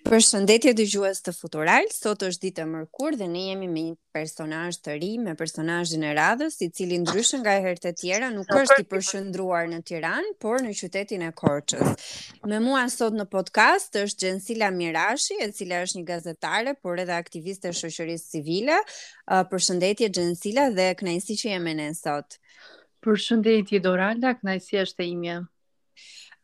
Përshëndetje dëgjues të Futural, sot është ditë e mërkurë dhe ne jemi me një personazh të ri, me personazhin e radhës, i cili ndryshe nga herët e tjera nuk është i përqendruar në Tiranë, por në qytetin e Korçës. Me mua sot në podcast është Xhensila Mirashi, e cila është një gazetare, por edhe aktiviste e shoqërisë civile. Uh, përshëndetje Xhensila dhe kënaqësi që je me ne sot. Përshëndetje Doralda, kënaqësi është e imja.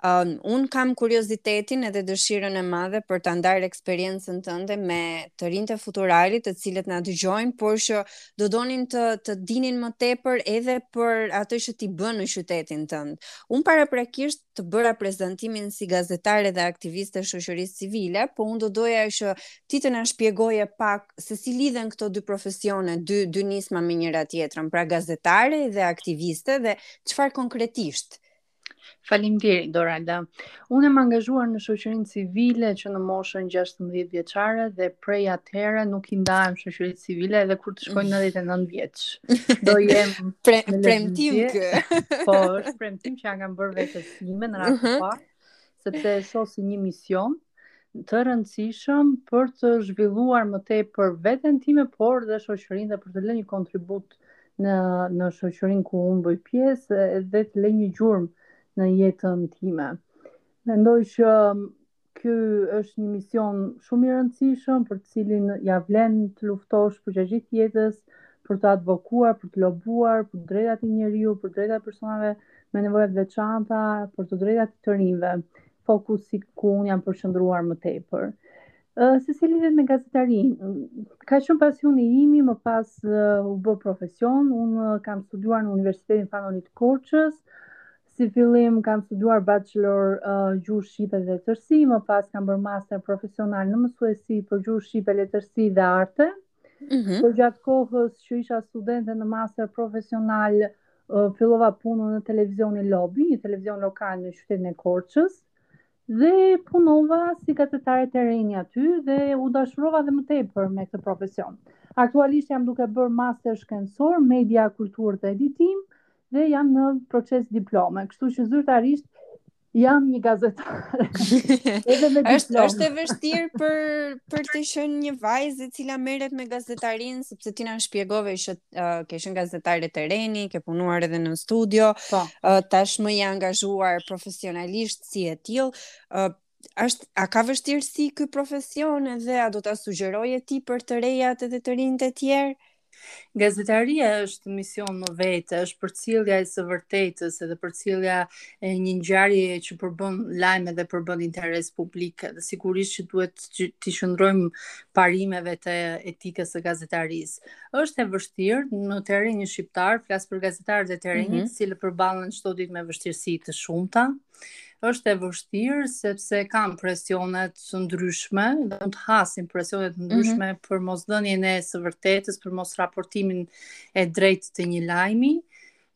Um, unë kam kuriozitetin edhe dëshirën e madhe për të ndarë eksperiencën tënde me të rinjtë e Futuralit të cilët na dëgjojnë, por që do donin të të dinin më tepër edhe për atë që ti bën në qytetin tënd. Unë paraprakisht të bëra prezantimin si gazetare dhe aktiviste e shoqërisë civile, po unë do doja që ti të na shpjegoje pak se si lidhen këto dy profesione, dy dy nisma me njëra tjetrën, pra gazetare dhe aktiviste dhe çfarë konkretisht Faleminderit Doralda. Unë jam angazhuar në shoqërinë civile që në moshën 16 vjeçare dhe prej atëherë nuk i ndahem shoqërisë civile edhe kur të shkoj 99 vjeç. Do jem Pre, premtim ky. po, është premtim që ja kam bërë vetes sime në radhë uh -huh. sepse e shoh si një mision të rëndësishëm për të zhvilluar më tepër veten time, por dhe shoqërinë dhe për të lënë një kontribut në në shoqërinë ku unë bëj pjesë dhe të lë një gjurmë në jetën time. Mendoj që um, ky është një mision shumë i rëndësishëm për të cilin ja vlen të luftosh përgjatë gjithë jetës, për të advokuar, për të lobuar, për të drejtat e njeriut, për të drejtat e personave me nevoja të veçanta për të drejtat e të rinjve, fokusi ku unë jam përqëndruar më tepër. Se si lidhet me gazetarinë, ka qenë pasion i imi, më pas u bë profesion, unë kam studuar në Universitetin Fan Noli të Korçës, si fillim kam studuar bachelor uh, gjuhë shqipe dhe letërsi, më pas kam bërë master profesional në mësuesi për gjuhë shqipe, letërsi dhe arte. Uh, Mm -hmm. Përgjatë kohës që isha studente në master profesional, fillova punën në televizionin Lobi, një televizion lokal në qytetin e Korçës dhe punova si gazetare terreni aty dhe u dashurova dhe më tepër me këtë profesion. Aktualisht jam duke bërë master shkencor, media, kulturë dhe editim dhe jam në proces diplome. Kështu që zyrtarisht Jam një gazetare. Edhe me është është e vështirë për për të qenë një vajzë e cila merret me gazetarinë, sepse ti na shpjegove që uh, ke qenë gazetare terreni, ke punuar edhe në studio, po. uh, tashmë je angazhuar profesionalisht si e tillë. Uh, është a ka vështirësi ky profesion edhe a do ta sugjeroje ti për të rejat edhe të rinjtë e tjerë? Gazetaria është mision më vete, është përcjellja e së vërtetës dhe përcjellja e një ngjarjeje që përbën lajm dhe përbën interes publik dhe sigurisht që duhet t'i qëndrojmë parimeve të etikës së gazetarisë. Është e vështirë në terrenin shqiptar, flas për gazetarët e terrenit, mm -hmm. të cilët përballen çdo ditë me vështirësi të shumta. është e vështirë sepse kanë presione të ndryshme, dhe mund të hasin presione të mhm. ndryshme mm -hmm. për mos dhënien e së vërtetës, për mos raportimin e drejtë të një lajmi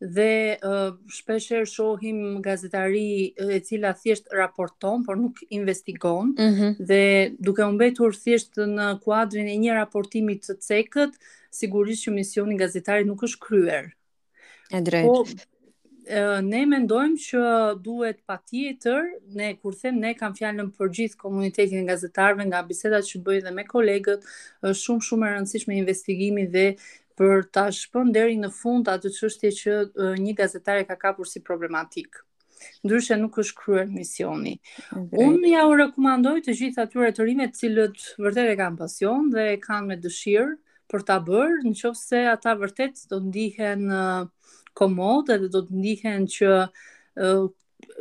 dhe uh, shpeshherë shohim gazetari e cila thjesht raporton, por nuk investigon mm -hmm. dhe duke u mbetur thjesht në kuadrin e një raportimi të cekët, sigurisht që misioni i gazetarit nuk është kryer. E drejtë. Po, ne mendojmë që duhet patjetër, ne kur them ne kam fjalën për gjithë komunitetin e gazetarve nga biseda që bëj dhe me kolegët, është shumë shumë e rëndësishme investigimi dhe për ta shpënë deri në fund atë çështje që një gazetar e ka kapur si problematikë. Ndryshe nuk është kryer misioni. Okay. Unë jua rekomandoj të gjithë atyre të rinjve të cilët vërtet e kanë pasion dhe e kanë me dëshirë për ta bërë, nëse ata vërtet do të ndihen komod dhe do të ndihen që uh,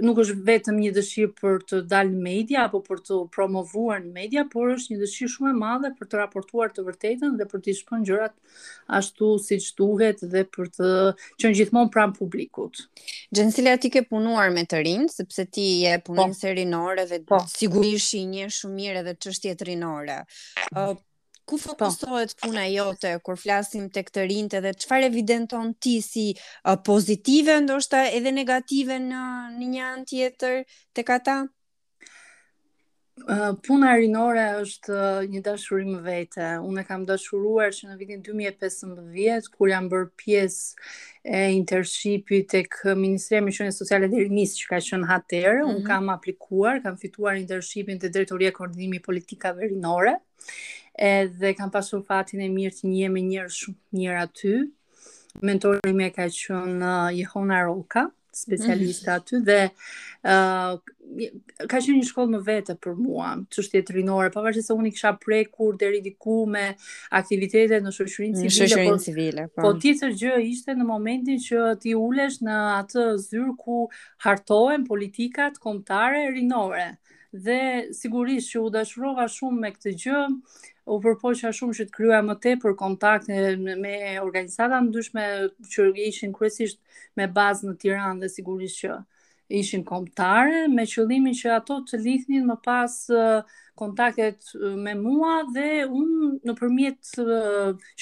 nuk është vetëm një dëshirë për të dalë në media apo për t'u promovuar në media, por është një dëshirë shumë e madhe për të raportuar të vërtetën dhe për t'i shpënë gjërat ashtu siç duhet dhe për të qenë gjithmonë pranë publikut. Xhensila ti ke punuar me të rinjtë, sepse ti je punonjëse rinore dhe po. sigurisht i njeh shumë mirë edhe çështjet rinore. Uh, ku po. fokusohet po. puna jote kur flasim tek të rinjtë dhe çfarë evidenton ti si uh, pozitive ndoshta edhe negative në në një anë tjetër tek ata? Puna rinore është një dashuri më vete. Unë e kam dashuruar që në vitin 2015, kur jam bërë pjesë e internshipit tek Ministria e Mirëqenies Sociale dhe Rinisë që ka qënë atëherë, mm -hmm. unë mhm. kam aplikuar, kam fituar internshipin te drejtoria e koordinimit politikave rinore, edhe kam pasur fatin e mirë të njihem me njerëz shumë të mirë aty, mentorja ime ka qënë uh, Jehona Roka, specialiste mm. aty dhe uh, ka qenë një shkollë më vete për mua, çështjet rinore, pavarësisht se unë i kisha prekur deri diku me aktivitete në shoqërinë civile, shoqërinë po, civile. Po, por tjetër gjë ishte në momentin që ti ulesh në atë zyrë ku hartohen politikat kombëtare rinore. Dhe sigurisht që u dashurova shumë me këtë gjë, u përpoqa shumë që të krijoja më tepër kontakte me organizata të ndryshme që ishin kryesisht me bazë në Tiranë dhe sigurisht që ishin kombëtare me qëllimin që ato të lidhnin më pas kontaktet me mua dhe unë nëpërmjet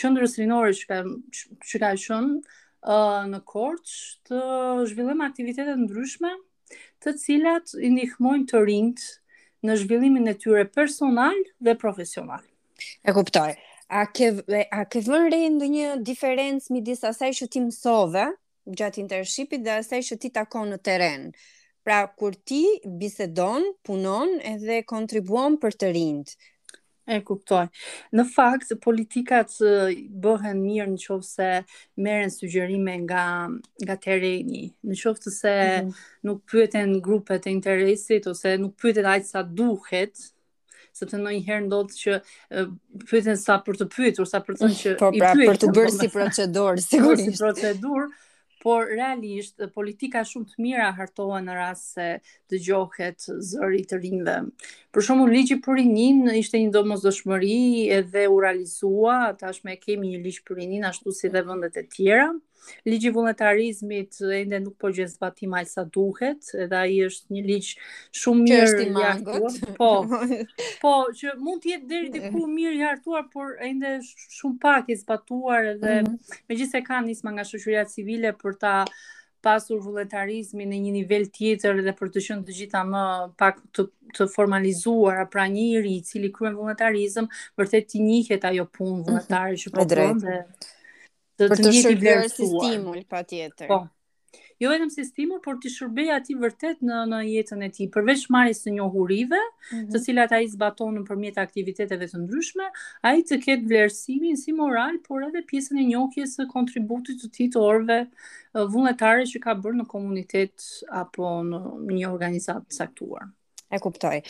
qendrës rinore që ka që ka qenë në Korçë të zhvillojmë aktivitete të ndryshme të cilat i ndihmojnë të rinjtë në zhvillimin e tyre personal dhe profesional. E kuptoj. A ke a ke vënë re ndonjë diferencë midis asaj që ti mësove gjatë internshipit dhe asaj që ti takon në terren? Pra kur ti bisedon, punon edhe kontribuon për të rinjtë. E kuptoj. Në fakt, politikat bëhen mirë në qoftë se merren sugjerime nga, nga terreni. Në qoftë se mm -hmm. nuk pyeten grupet e interesit, ose nuk pyeten aq sa duhet, sepse ndonjëherë ndodh që pyeten sa për të pyetur, sa për të thënë që po, pra, i pyet për të bërë si procedurë, sigurisht. Si procedurë, por realisht politika shumë të mira hartohen në rast se dëgjohet zëri i të rinjve. Për shembull ligji për rininë ishte një domosdoshmëri edhe u realizua, tashmë kemi një ligj për rininë ashtu si dhe vendet e tjera. ligji i vullnetarizmit ende nuk po gjen zbatim aq sa duhet, edhe ai është një ligj shumë mirë është i hartuar. Po. po, që mund të jetë deri diku mirë i hartuar, por ende shumë pak i zbatuar edhe mm -hmm. megjithëse ka nisma nga shoqëria civile për ta pasur vullnetarizmin në një nivel tjetër dhe për të qenë të gjitha më pak të të formalizuara, pra një i ri i cili kryen vullnetarizëm, vërtet t'i njihet ajo punë vullnetare që po bën dhe të për të, të shërbejë si stimul patjetër. Po. Jo vetëm si stimul, por t'i shërbejë atij vërtet në në jetën e tij, përveç marrjes së njohurive, mm -hmm. të cilat ai zbaton nëpërmjet aktiviteteve të ndryshme, ai të ketë vlerësimin si moral, por edhe pjesën e njohjes së kontributit të tij të orëve vullnetare që ka bërë në komunitet apo në një organizatë të caktuar. E kuptoj.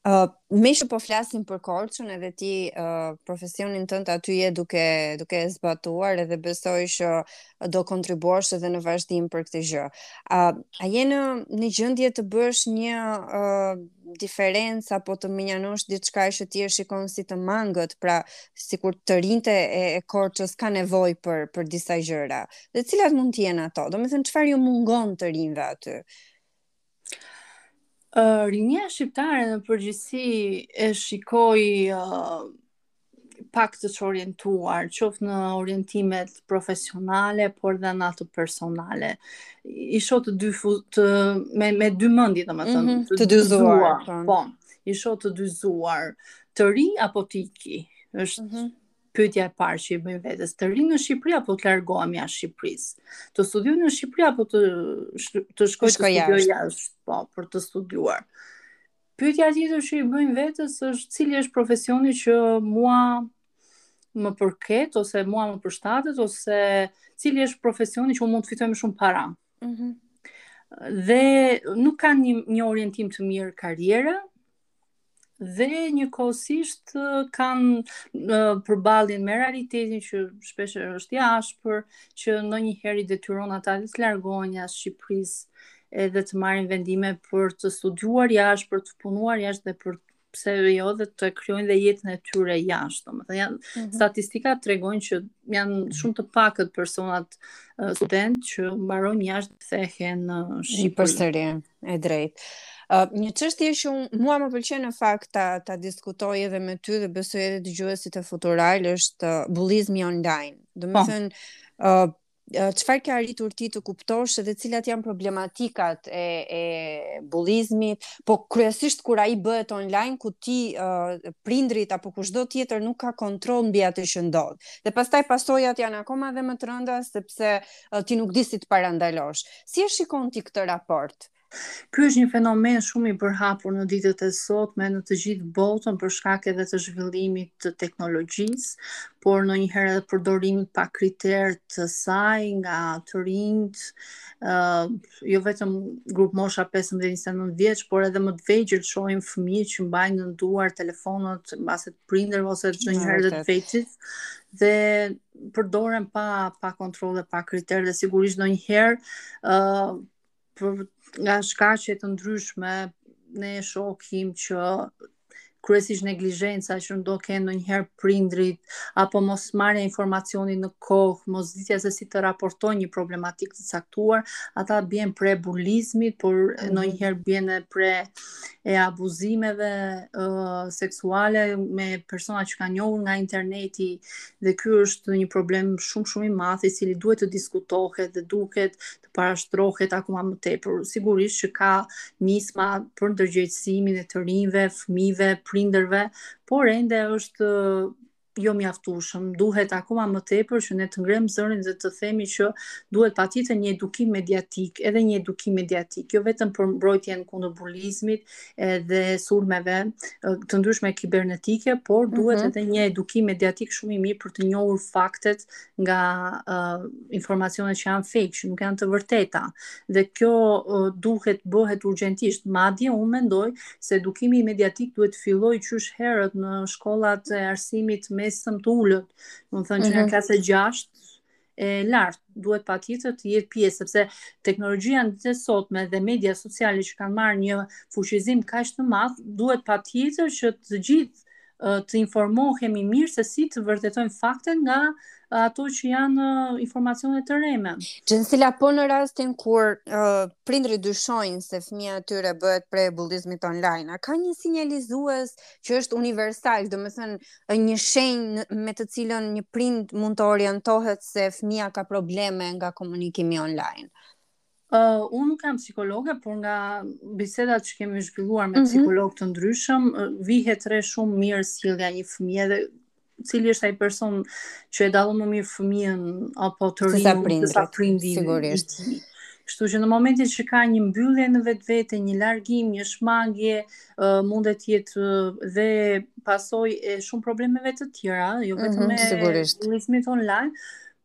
Uh, meqë po flasim për Korçën edhe ti uh, profesionin tënd aty je duke duke e zbatuar edhe besoj që do kontribuosh edhe në vazhdim për këtë gjë. Uh, a je në në gjendje të bësh një uh, diferencë apo të mënjanosh diçka që ti e shikon si të mangët, pra sikur të rinjtë e, e Korçës kanë nevojë për për disa gjëra. Dhe cilat mund të jenë ato? Domethënë çfarë ju mungon të rinjve aty? Uh, rinia shqiptare në përgjithësi e shikoj uh, pak të çorientuar, qoftë në orientimet profesionale, por dhe në ato personale. I shoh të dy fu, të me me dy mendje, domethënë, mm -hmm, të, të dyzuar, po. po. I shoh të dyzuar, të rri apo të iki. Është mm -hmm. Pyetja e parë që i bëjmë vetes, të rrimë në Shqipëri apo të largohemi jashtë Shqipërisë? Të studioj në Shqipëri apo të të shkoj të studioj jashtë, po, për të studiuar. Pyetja tjetër që i bëjmë vetes është cili është profesioni që mua më përket ose mua më përshtatet ose cili është profesioni që unë mund të fitoj më shumë para. Mhm. Mm dhe nuk kanë një një orientim të mirë karriere, dhe njëkohësisht kanë përballjen me realitetin që shpesh është i ashpër, që ndonjëherë i detyron ata të largohen jashtë Shqipërisë edhe të marrin vendime për të studiuar jashtë, për të punuar jashtë dhe për pse jo dhe të krijojnë dhe jetën e tyre jashtë. Domethënë janë mm -hmm. statistikat tregojnë që janë shumë të pakët personat uh, studentë që mbarojnë jashtë dhe kthehen në Shqipëri. Përsëri. E drejtë. Uh, një çështje që mua më pëlqen në fakt ta ta diskutoj edhe me ty dhe besoj edhe dëgjuesit e Futural është uh, bullizmi online. Domethënë, po, uh, çfarë uh, ke arritur ti të kuptosh dhe cilat janë problematikat e e bullizmit, po kryesisht kur ai bëhet online ku ti uh, prindrit apo kushdo tjetër nuk ka kontroll mbi atë që ndodh. Dhe pastaj pasojat janë akoma dhe më të rënda sepse ti nuk di si të parandalosh. Si e shikon ti këtë raport? Ky është një fenomen shumë i përhapur në ditët e sotme në të gjithë botën për shkak edhe të zhvillimit të teknologjisë, por ndonjëherë edhe përdorimit pa kriter të saj nga të rinjt, jo vetëm grupmosha 15-29 vjeç, por edhe më të vegjël shohim fëmijë që mbajnë në duar telefonat mbase të prindërve ose ndonjëherë edhe të vetit dhe përdoren pa pa kontroll dhe pa kriter dhe sigurisht ndonjëherë ë uh, për nga shkaqe të ndryshme ne shohim që kryesisht neglizhenca që mund të kenë ndonjëherë prindrit apo mosmarrja e informacionit në kohë, mosditja se si të raportojnë një problematikë të caktuar, ata bien pre bulizmit, por mm -hmm. ndonjëherë bien pre e abuzimeve uh, seksuale me persona që kanë njohur nga interneti dhe ky është një problem shumë shumë i madh i cili duhet të diskutohet dhe duhet të parashtrohet akoma më tepër. Sigurisht që ka nisma për ndërgjegjësimin e të rinjve, fëmijëve, prindërve, por ende është jo mjaftueshëm. Duhet akoma më tepër që ne të ngremë zërin dhe të themi që duhet patjetër një edukim mediatik, edhe një edukim mediatik, jo vetëm për mbrojtjen kundër bulizmit, edhe sulmeve të ndryshme kibernetike, por duhet mhm. edhe një edukim mediatik shumë i mirë për të njohur faktet nga uh, informacionet që janë fake, që nuk janë të vërteta. Dhe kjo uh, duhet bëhet urgjentisht. Madje unë mendoj se edukimi mediatik duhet të fillojë qysh herët në shkollat e arsimit të mesëm të ulët. Domethënë që në mhm. klasë 6 e lart duhet patjetër të jetë pjesë, sepse teknologjia në ditët e sotme dhe mediat sociale që kanë marrë një fuqizim kaq të madh, duhet patjetër që të gjithë të informohemi mirë se si të vërtetojmë faktet nga ato që janë informacione të rreme. Xhensila, po në rastin kur uh, prindërit dyshojnë se fëmija e tyre bëhet pre e bullizmit online, a ka një sinjalizues që është universal, domethënë, një shenjë me të cilën një prind mund të orientohet se fëmija ka probleme nga komunikimi online? Uh, unë nuk jam psikologe, por nga bisedat që kemi zhvilluar me mhm. psikologë të ndryshëm, vihet re shumë mirë sjellja e një fëmije dhe cili është ai person që e dallon më mirë fëmijën apo të rinë, sesa prindi, sigurisht. Kështu që në momentin që ka një mbyllje në vetvete, një largim, një shmangje, uh, mundet të jetë uh, dhe pasojë e shumë problemeve të tjera, jo mhm, vetëm mm -hmm, e bullizmit online,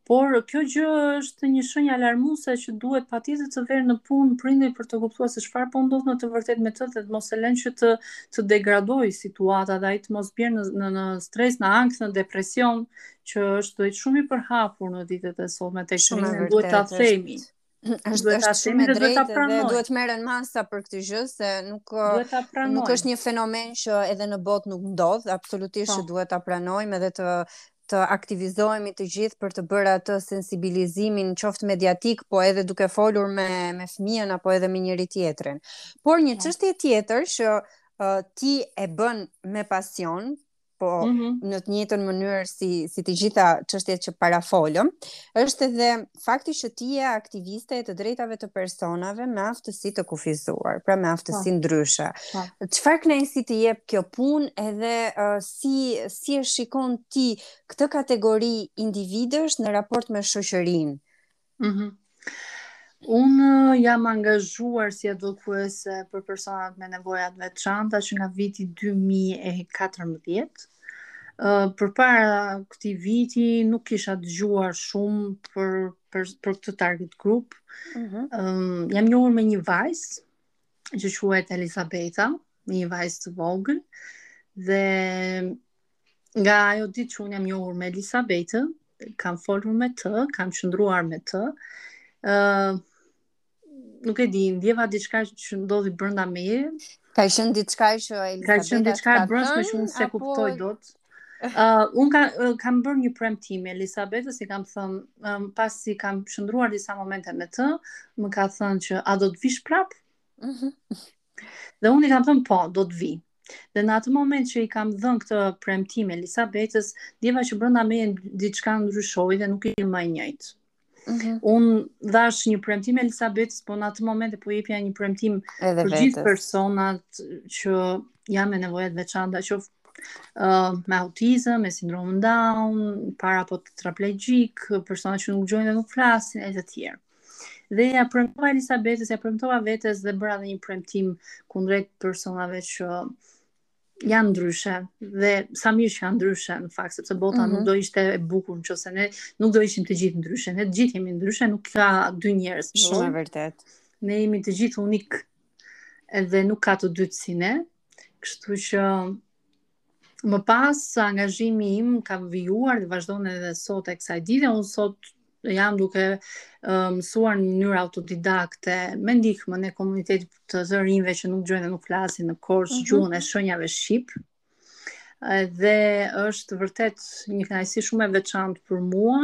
por kjo gjë është një shenjë alarmuse që duhet patjetër të vërë në punë prindin për të kuptuar se çfarë po ndodh në të vërtetë me të dhe të mos e lënë që të të degradojë situata dhe ai të mos bjerë në, në në stres, në ankth, në depresion, që është shumë i përhapur në ditët e sotme tek shumë duhet ta themi. Është duhet ta themi dhe duhet ta pranojmë. Duhet të merren masa për këtë gjë se nuk nuk është një fenomen që edhe në botë nuk ndodh, absolutisht po. duhet ta pranojmë edhe të të aktivizohemi të gjithë për të bërë atë sensibilizimin qoftë mediatik, po edhe duke folur me me fëmijën apo edhe me njëri tjetrin. Por një po. çështje tjetër që uh, ti e bën me pasion, po mm -hmm. në të njëjtën mënyrë si si të gjitha çështjet që parafolëm, është edhe fakti që ti je aktiviste e të drejtave të personave me aftësi të kufizuara, pra me aftësi po. ndryshe. Po. Çfarë kënaqësi të jep kjo punë edhe uh, si si e shikon ti këtë kategori individësh në raport me shoqërinë? Mhm. Mm Unë uh, jam angazhuar si edukuese për personat me nevoja të veçanta që nga viti 2014. Uh, përpara këtij viti nuk kisha dëgjuar shumë për, për, për këtë target group. Mm -hmm. um, jam njohur me një vajzë që quhet Elizabeta, me një vajzë të vogël, dhe nga ajo ditë që unë jam njohur me Elisabetën, kam folur me të, kam qëndruar me të, uh, nuk e di, ndjeva diçka që ndodhi brenda meje. Ka qenë diçka që Elisabeta ka qenë diçka e brendshme që unë s'e apo... kuptoj dot. Uh, unë ka, uh, kam bërë një premtim Elisabetës i kam thënë um, pasi kam qëndruar disa momente me të, më ka thënë që a do të vish prap? Mhm. Dhe unë i kam thënë po, do të vij. Dhe në atë moment që i kam dhënë këtë premtim Elisabetës, ndjeva që brenda meje diçka ndryshoi dhe nuk ishte më e njëjtë. Mm -hmm. Unë dhash një premtim Elisabetës, po në atë moment e po jepja një premtim Edhe për gjithë personat që janë me nevoja të veçanta, që uh, me autizëm, me sindromë Down, para apo tetraplegjik, personat që nuk dëgjojnë dhe nuk flasin, e të tjerë. Dhe ia premtova Elisabetës, ia premtova vetes dhe bëra dhe një premtim kundrejt personave që janë ndryshe dhe sa mirë që janë ndryshe në fakt sepse bota mm -hmm. nuk mhm. do ishte e bukur nëse ne nuk do ishim të gjithë ndryshe ne të gjithë jemi ndryshe nuk ka dy njerëz shumë e vërtet ne jemi të gjithë unik dhe nuk ka të dytë si ne kështu që Më pas, angazhimi im ka vijuar dhe vazhdon edhe sot e kësaj dite. Unë sot jam duke mësuar në mënyrë autodidakte me ndihmën e komunitetit të të rinjve që nuk dëgjojnë dhe nuk flasin në Korçë mm -hmm. gjuhën e shenjave shqip. Dhe është vërtet një kënaqësi shumë e veçantë për mua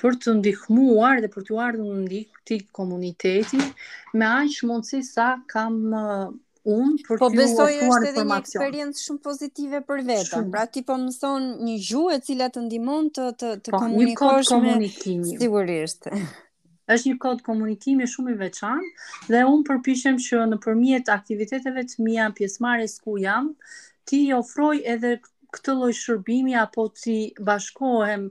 për të ndihmuar dhe për t'u ardhur në ndihmë këtij komuniteti me aq mundësi sa kam unë për po, t'ju ofruar informacion. Po besoj është edhe një eksperiencë shumë pozitive për veten. Pra ti po mëson një gjuhë e cila të ndihmon të të të po, komunikosh me komunikimi. Sigurisht. Është një kod komunikimi shumë i veçantë dhe unë përpiqem që nëpërmjet aktiviteteve të mia pjesëmarrëse ku jam, T'i ofroj edhe këtë lloj shërbimi apo t'i bashkohem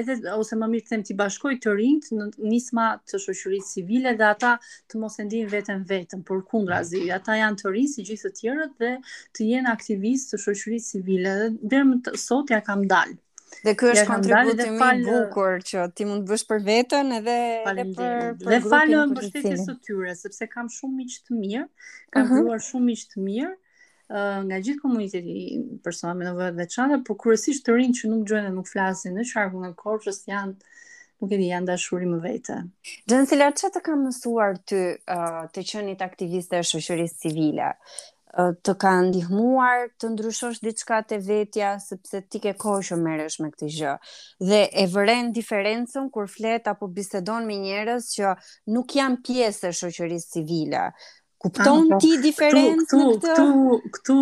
edhe ose më mirë të them t'i bashkoj të rinjtë në nisma të shoqërisë civile dhe ata të mos e ndiejnë veten vetëm, por përkundrazi, ata janë të rinj si gjithë të tjerët dhe të jenë aktivistë të shoqërisë civile dhe deri më sot ia kam dalë. Dhe ky është kontributi më i bukur që ti mund të bësh për veten edhe edhe për për dhe falë mbështetjes së tyre, sepse kam shumë miq të mirë, kam uh -huh. shumë miq të mirë nga gjithë komuniteti persona me nevoja të veçanta, por kryesisht të rinj që nuk dëgjojnë dhe nuk flasin në qarkun e Korçës janë nuk e di, janë dashuri më vete. Xhensila, çfarë të ka mësuar ty uh, të qenit aktiviste e shoqërisë civile? Uh, të ka ndihmuar të ndryshosh diçka te vetja, sepse ti ke kohë që merresh me këtë gjë. Dhe e vëren diferencën kur flet apo bisedon me njerëz që nuk janë pjesë e shoqërisë civile. Kupton pra, ti diferencën në këtë? Këtu, këtu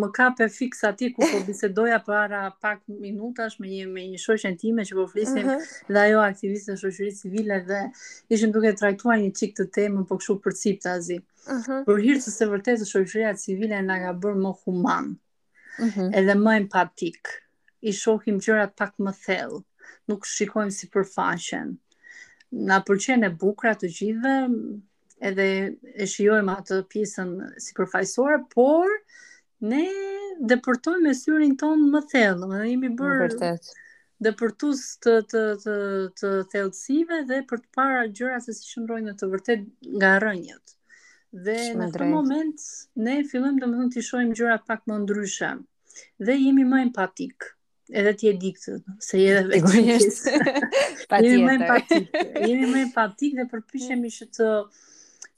më kape fiks atje ku po bisedoja para pak minutash me një, me një shoqen time që po flisim uh -huh. dhe ajo aktiviste e shoqërisë civile dhe ishim duke trajtuar një çikë temën po kështu përciptazi. Uh -huh. Për hir të së vërtetës shoqëria civile na ka bërë më humanë. Uh mhm. -huh. Edhe më empatikë. I shohim gjërat pak më thellë. Nuk shikojmë sipërfaqen. Na pëlqen e bukura të gjithëve, edhe e shijojmë atë pjesën sipërfaqësore, por ne depërtojmë me syrin tonë më thellë, ne jemi bërë vërtet depërtues të të të të thellësive dhe për të parë gjërat se si qëndrojnë në të vërtetë nga rrënjët. Dhe në këtë moment ne fillojmë domethënë të shohim gjërat pak më ndryshe dhe jemi më empatikë. Edhe ti e di këtë, se je edhe vetë. Sigurisht. Po jemi më empatikë. Jemi më empatikë dhe përpiqemi që të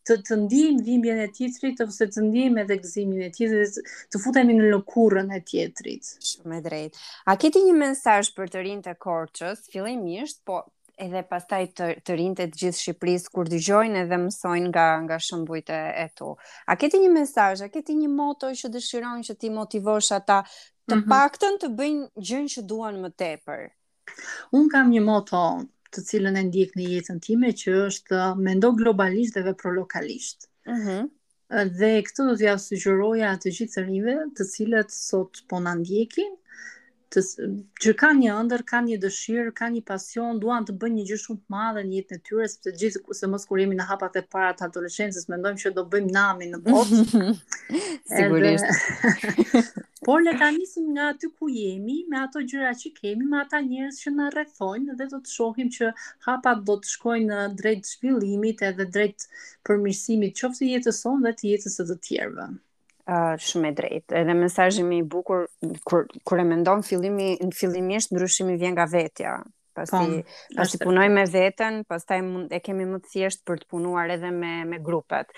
të të ndiejmë dhimbjen e tjetrit ose të ndiejmë edhe gëzimin e tjetrit, të futemi në lëkurën e tjetrit. Shumë e drejtë. A ke ti një mesazh për të rinjtë e Korçës, fillimisht, po edhe pastaj të të rinjtë e gjithë Shqipërisë kur dëgjojnë edhe mësojnë nga nga shembujt e tu. A ke ti një mesazh, a ke ti një moto që dëshiron që t'i motivosh ata të mm -hmm. paktën të bëjnë gjënë që duan më tepër? Unë kam një moto të cilën e ndjek në jetën time që është mendo globalisht dhe vepro lokalisht. Mhm. Mm Dhe këtë do t'ia sugjeroja të gjithë të rinjve, të cilët sot po na ndjekin, të, që kanë një ëndërr, kanë një dëshirë, kanë një pasion, duan të bëjnë një gjë shumë të madhe në jetën e tyre, sepse gjithë sidomos kur jemi në hapat e para të adoleshencës, mendojmë që do bëjmë namin në botë. Sigurisht. Por le ta nisim nga aty ku jemi, me ato gjëra që kemi, me ata njerëz që na rrethojnë dhe do të shohim që hapat do të shkojnë drejt zhvillimit edhe drejt përmirësimit qoftë të jetës sonë dhe të jetës së të tjerëve. Uh, shumë e drejtë. Edhe mesazhi më i bukur kur kur e mendon fillimi fillimisht ndryshimi vjen nga vetja. Pasi po, pasi punojmë me veten, pastaj mund e kemi më të thjeshtë për të punuar edhe me me grupet.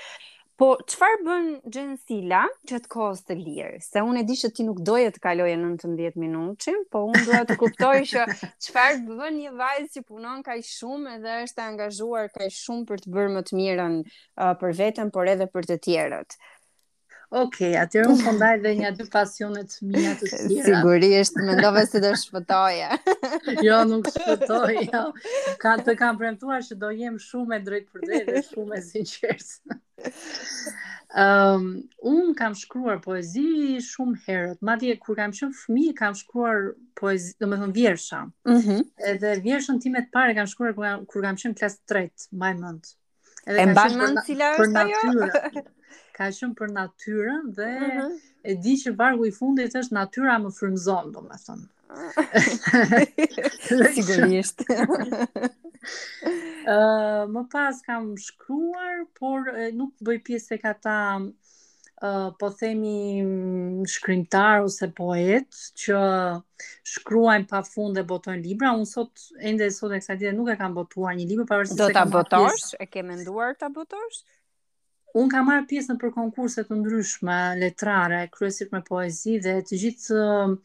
Po, çfarë bën Gjensila gjatë kohës të lirë? Se unë e di që ti nuk doje të kaloje 19 minutën, po unë dua të kuptoj që çfarë bën një vajzë që punon kaq shumë dhe është e angazhuar kaq shumë për të bërë më të mirën uh, për veten, por edhe për të tjerët. Ok, atëherë unë po ndaj dhe një dy pasione të mia të tjera. Sigurisht, mendove se do shpëtoje. jo, nuk shpëton. Jo. Ta kam premtuar që do jem shumë e drejtpërdrejtë dhe shumë e sinqertë. Um, unë kam shkruar poezi shumë herët. Madje kur kam qenë fëmijë kam shkruar poezi, domethënë vjersha. Mm -hmm. Edhe vjershën time të parë e kam shkruar kur kam qenë klasë të tretë, mbaj mend. Edhe e mban mend cila është ajo? ka qenë për natyrën dhe mm -hmm. e di që vargu i fundit është natyra më frymëzon, domethënë. Sigurisht. uh, më pas kam shkruar, por uh, nuk bëj pjesë te ata po themi mm, shkrimtarë ose poetë që shkruajnë pa fund dhe botojnë libra. Unë sot ende sot e kësaj dite nuk e kam botuar një libër pavarësisht se do ta botosh, e ke menduar ta botosh? Unë kam marrë pjesë nëpër konkurse të ndryshme letrare, kryesisht me poezi dhe të gjithë mm,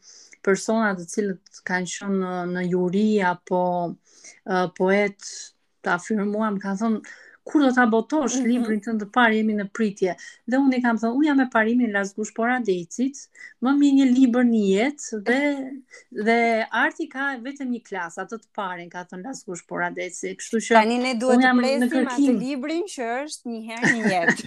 personat të cilët kanë qenë në, në juri apo uh, poetë të afirmuar, më kanë thënë kur do ta botosh mm -hmm. librin tënd të parë jemi në pritje. Dhe unë i kam thënë, unë jam me parimin e Lasgush Poradecit, më mirë një libër në jetë dhe dhe arti ka vetëm një klasë, atë të parën ka thënë Lasgush Poradeci. Kështu që tani ne duhet të presim atë librin që është një herë në jetë.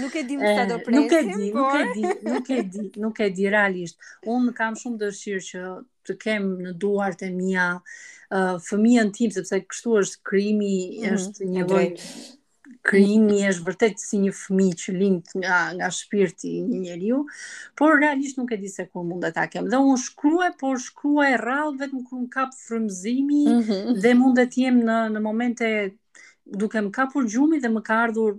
nuk e dim sa do presim, nuk e di, por... nuk e di, nuk e di, nuk e di realisht. Unë kam shumë dëshirë që të kem në duart e mia uh, fëmijën tim sepse kështu është krijimi mm, është një lloj krijimi është vërtet si një fëmijë që lind nga nga shpirti i një njeriu, por realisht nuk e di se kur mund ta kem. Dhe unë shkruaj, por shkruaj rrallë vetëm kur më kap frymëzimi mm -hmm. dhe mund të jem në në momente duke më kapur gjumi dhe më ka ardhur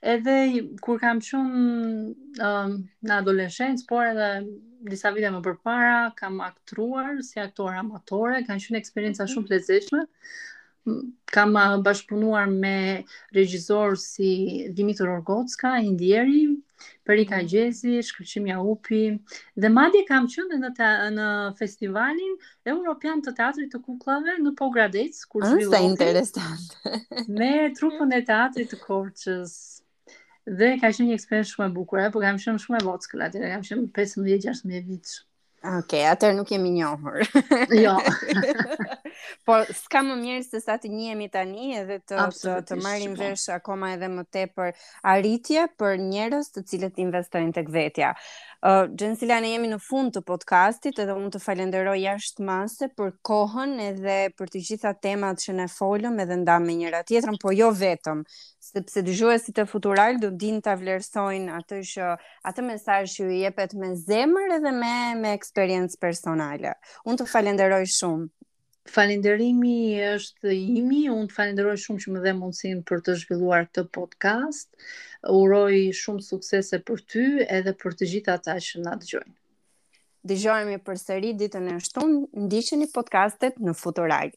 Edhe kur kam qenë um, në adoleshencë, por edhe disa vite më përpara kam aktruar si aktore amatore, kanë qenë eksperienca shumë të lezetshme. Kam uh, bashkëpunuar me regjisorë si Dimitër Orgocka, i ndjeri, Perika mm. Gjezi, Shkëlqim Jaupi dhe madje kam qenë dhe në festivalin Europian të Teatrit të Kuklave në Pogradec, kur ah, zhvillohej. Është interesante. me trupën e Teatrit të Korçës. Dhe ka qenë një eksperiencë shumë e bukur, po kam qenë shumë e vockël aty, kam qenë 15-16 vjeçe. Okej, okay, atëherë nuk jemi njohur. jo. Por s'ka më mirë se sa të njihemi tani edhe të të, të marrim vesh akoma edhe më tepër arritje për njerëz të cilët investojnë tek vetja. Ë uh, Xhensila ne jemi në fund të podcastit edhe unë të falenderoj jashtë mase për kohën edhe për të gjitha temat që ne folëm edhe ndamë me njëra tjetrën, po jo vetëm, sepse dëgjuesit e Futural do dinë ta vlerësojnë atë që atë mesazh që u jepet me zemër edhe me me eksperiencë personale. Unë të falenderoj shumë. Falenderimi është imi, unë të falenderoj shumë që më dhe mundësinë për të zhvilluar këtë podcast. Uroj shumë suksese për ty edhe për të gjithë ata që na dëgjojnë. Dëgjohemi përsëri ditën e shtunë, ndiqini podcastet në Futurag.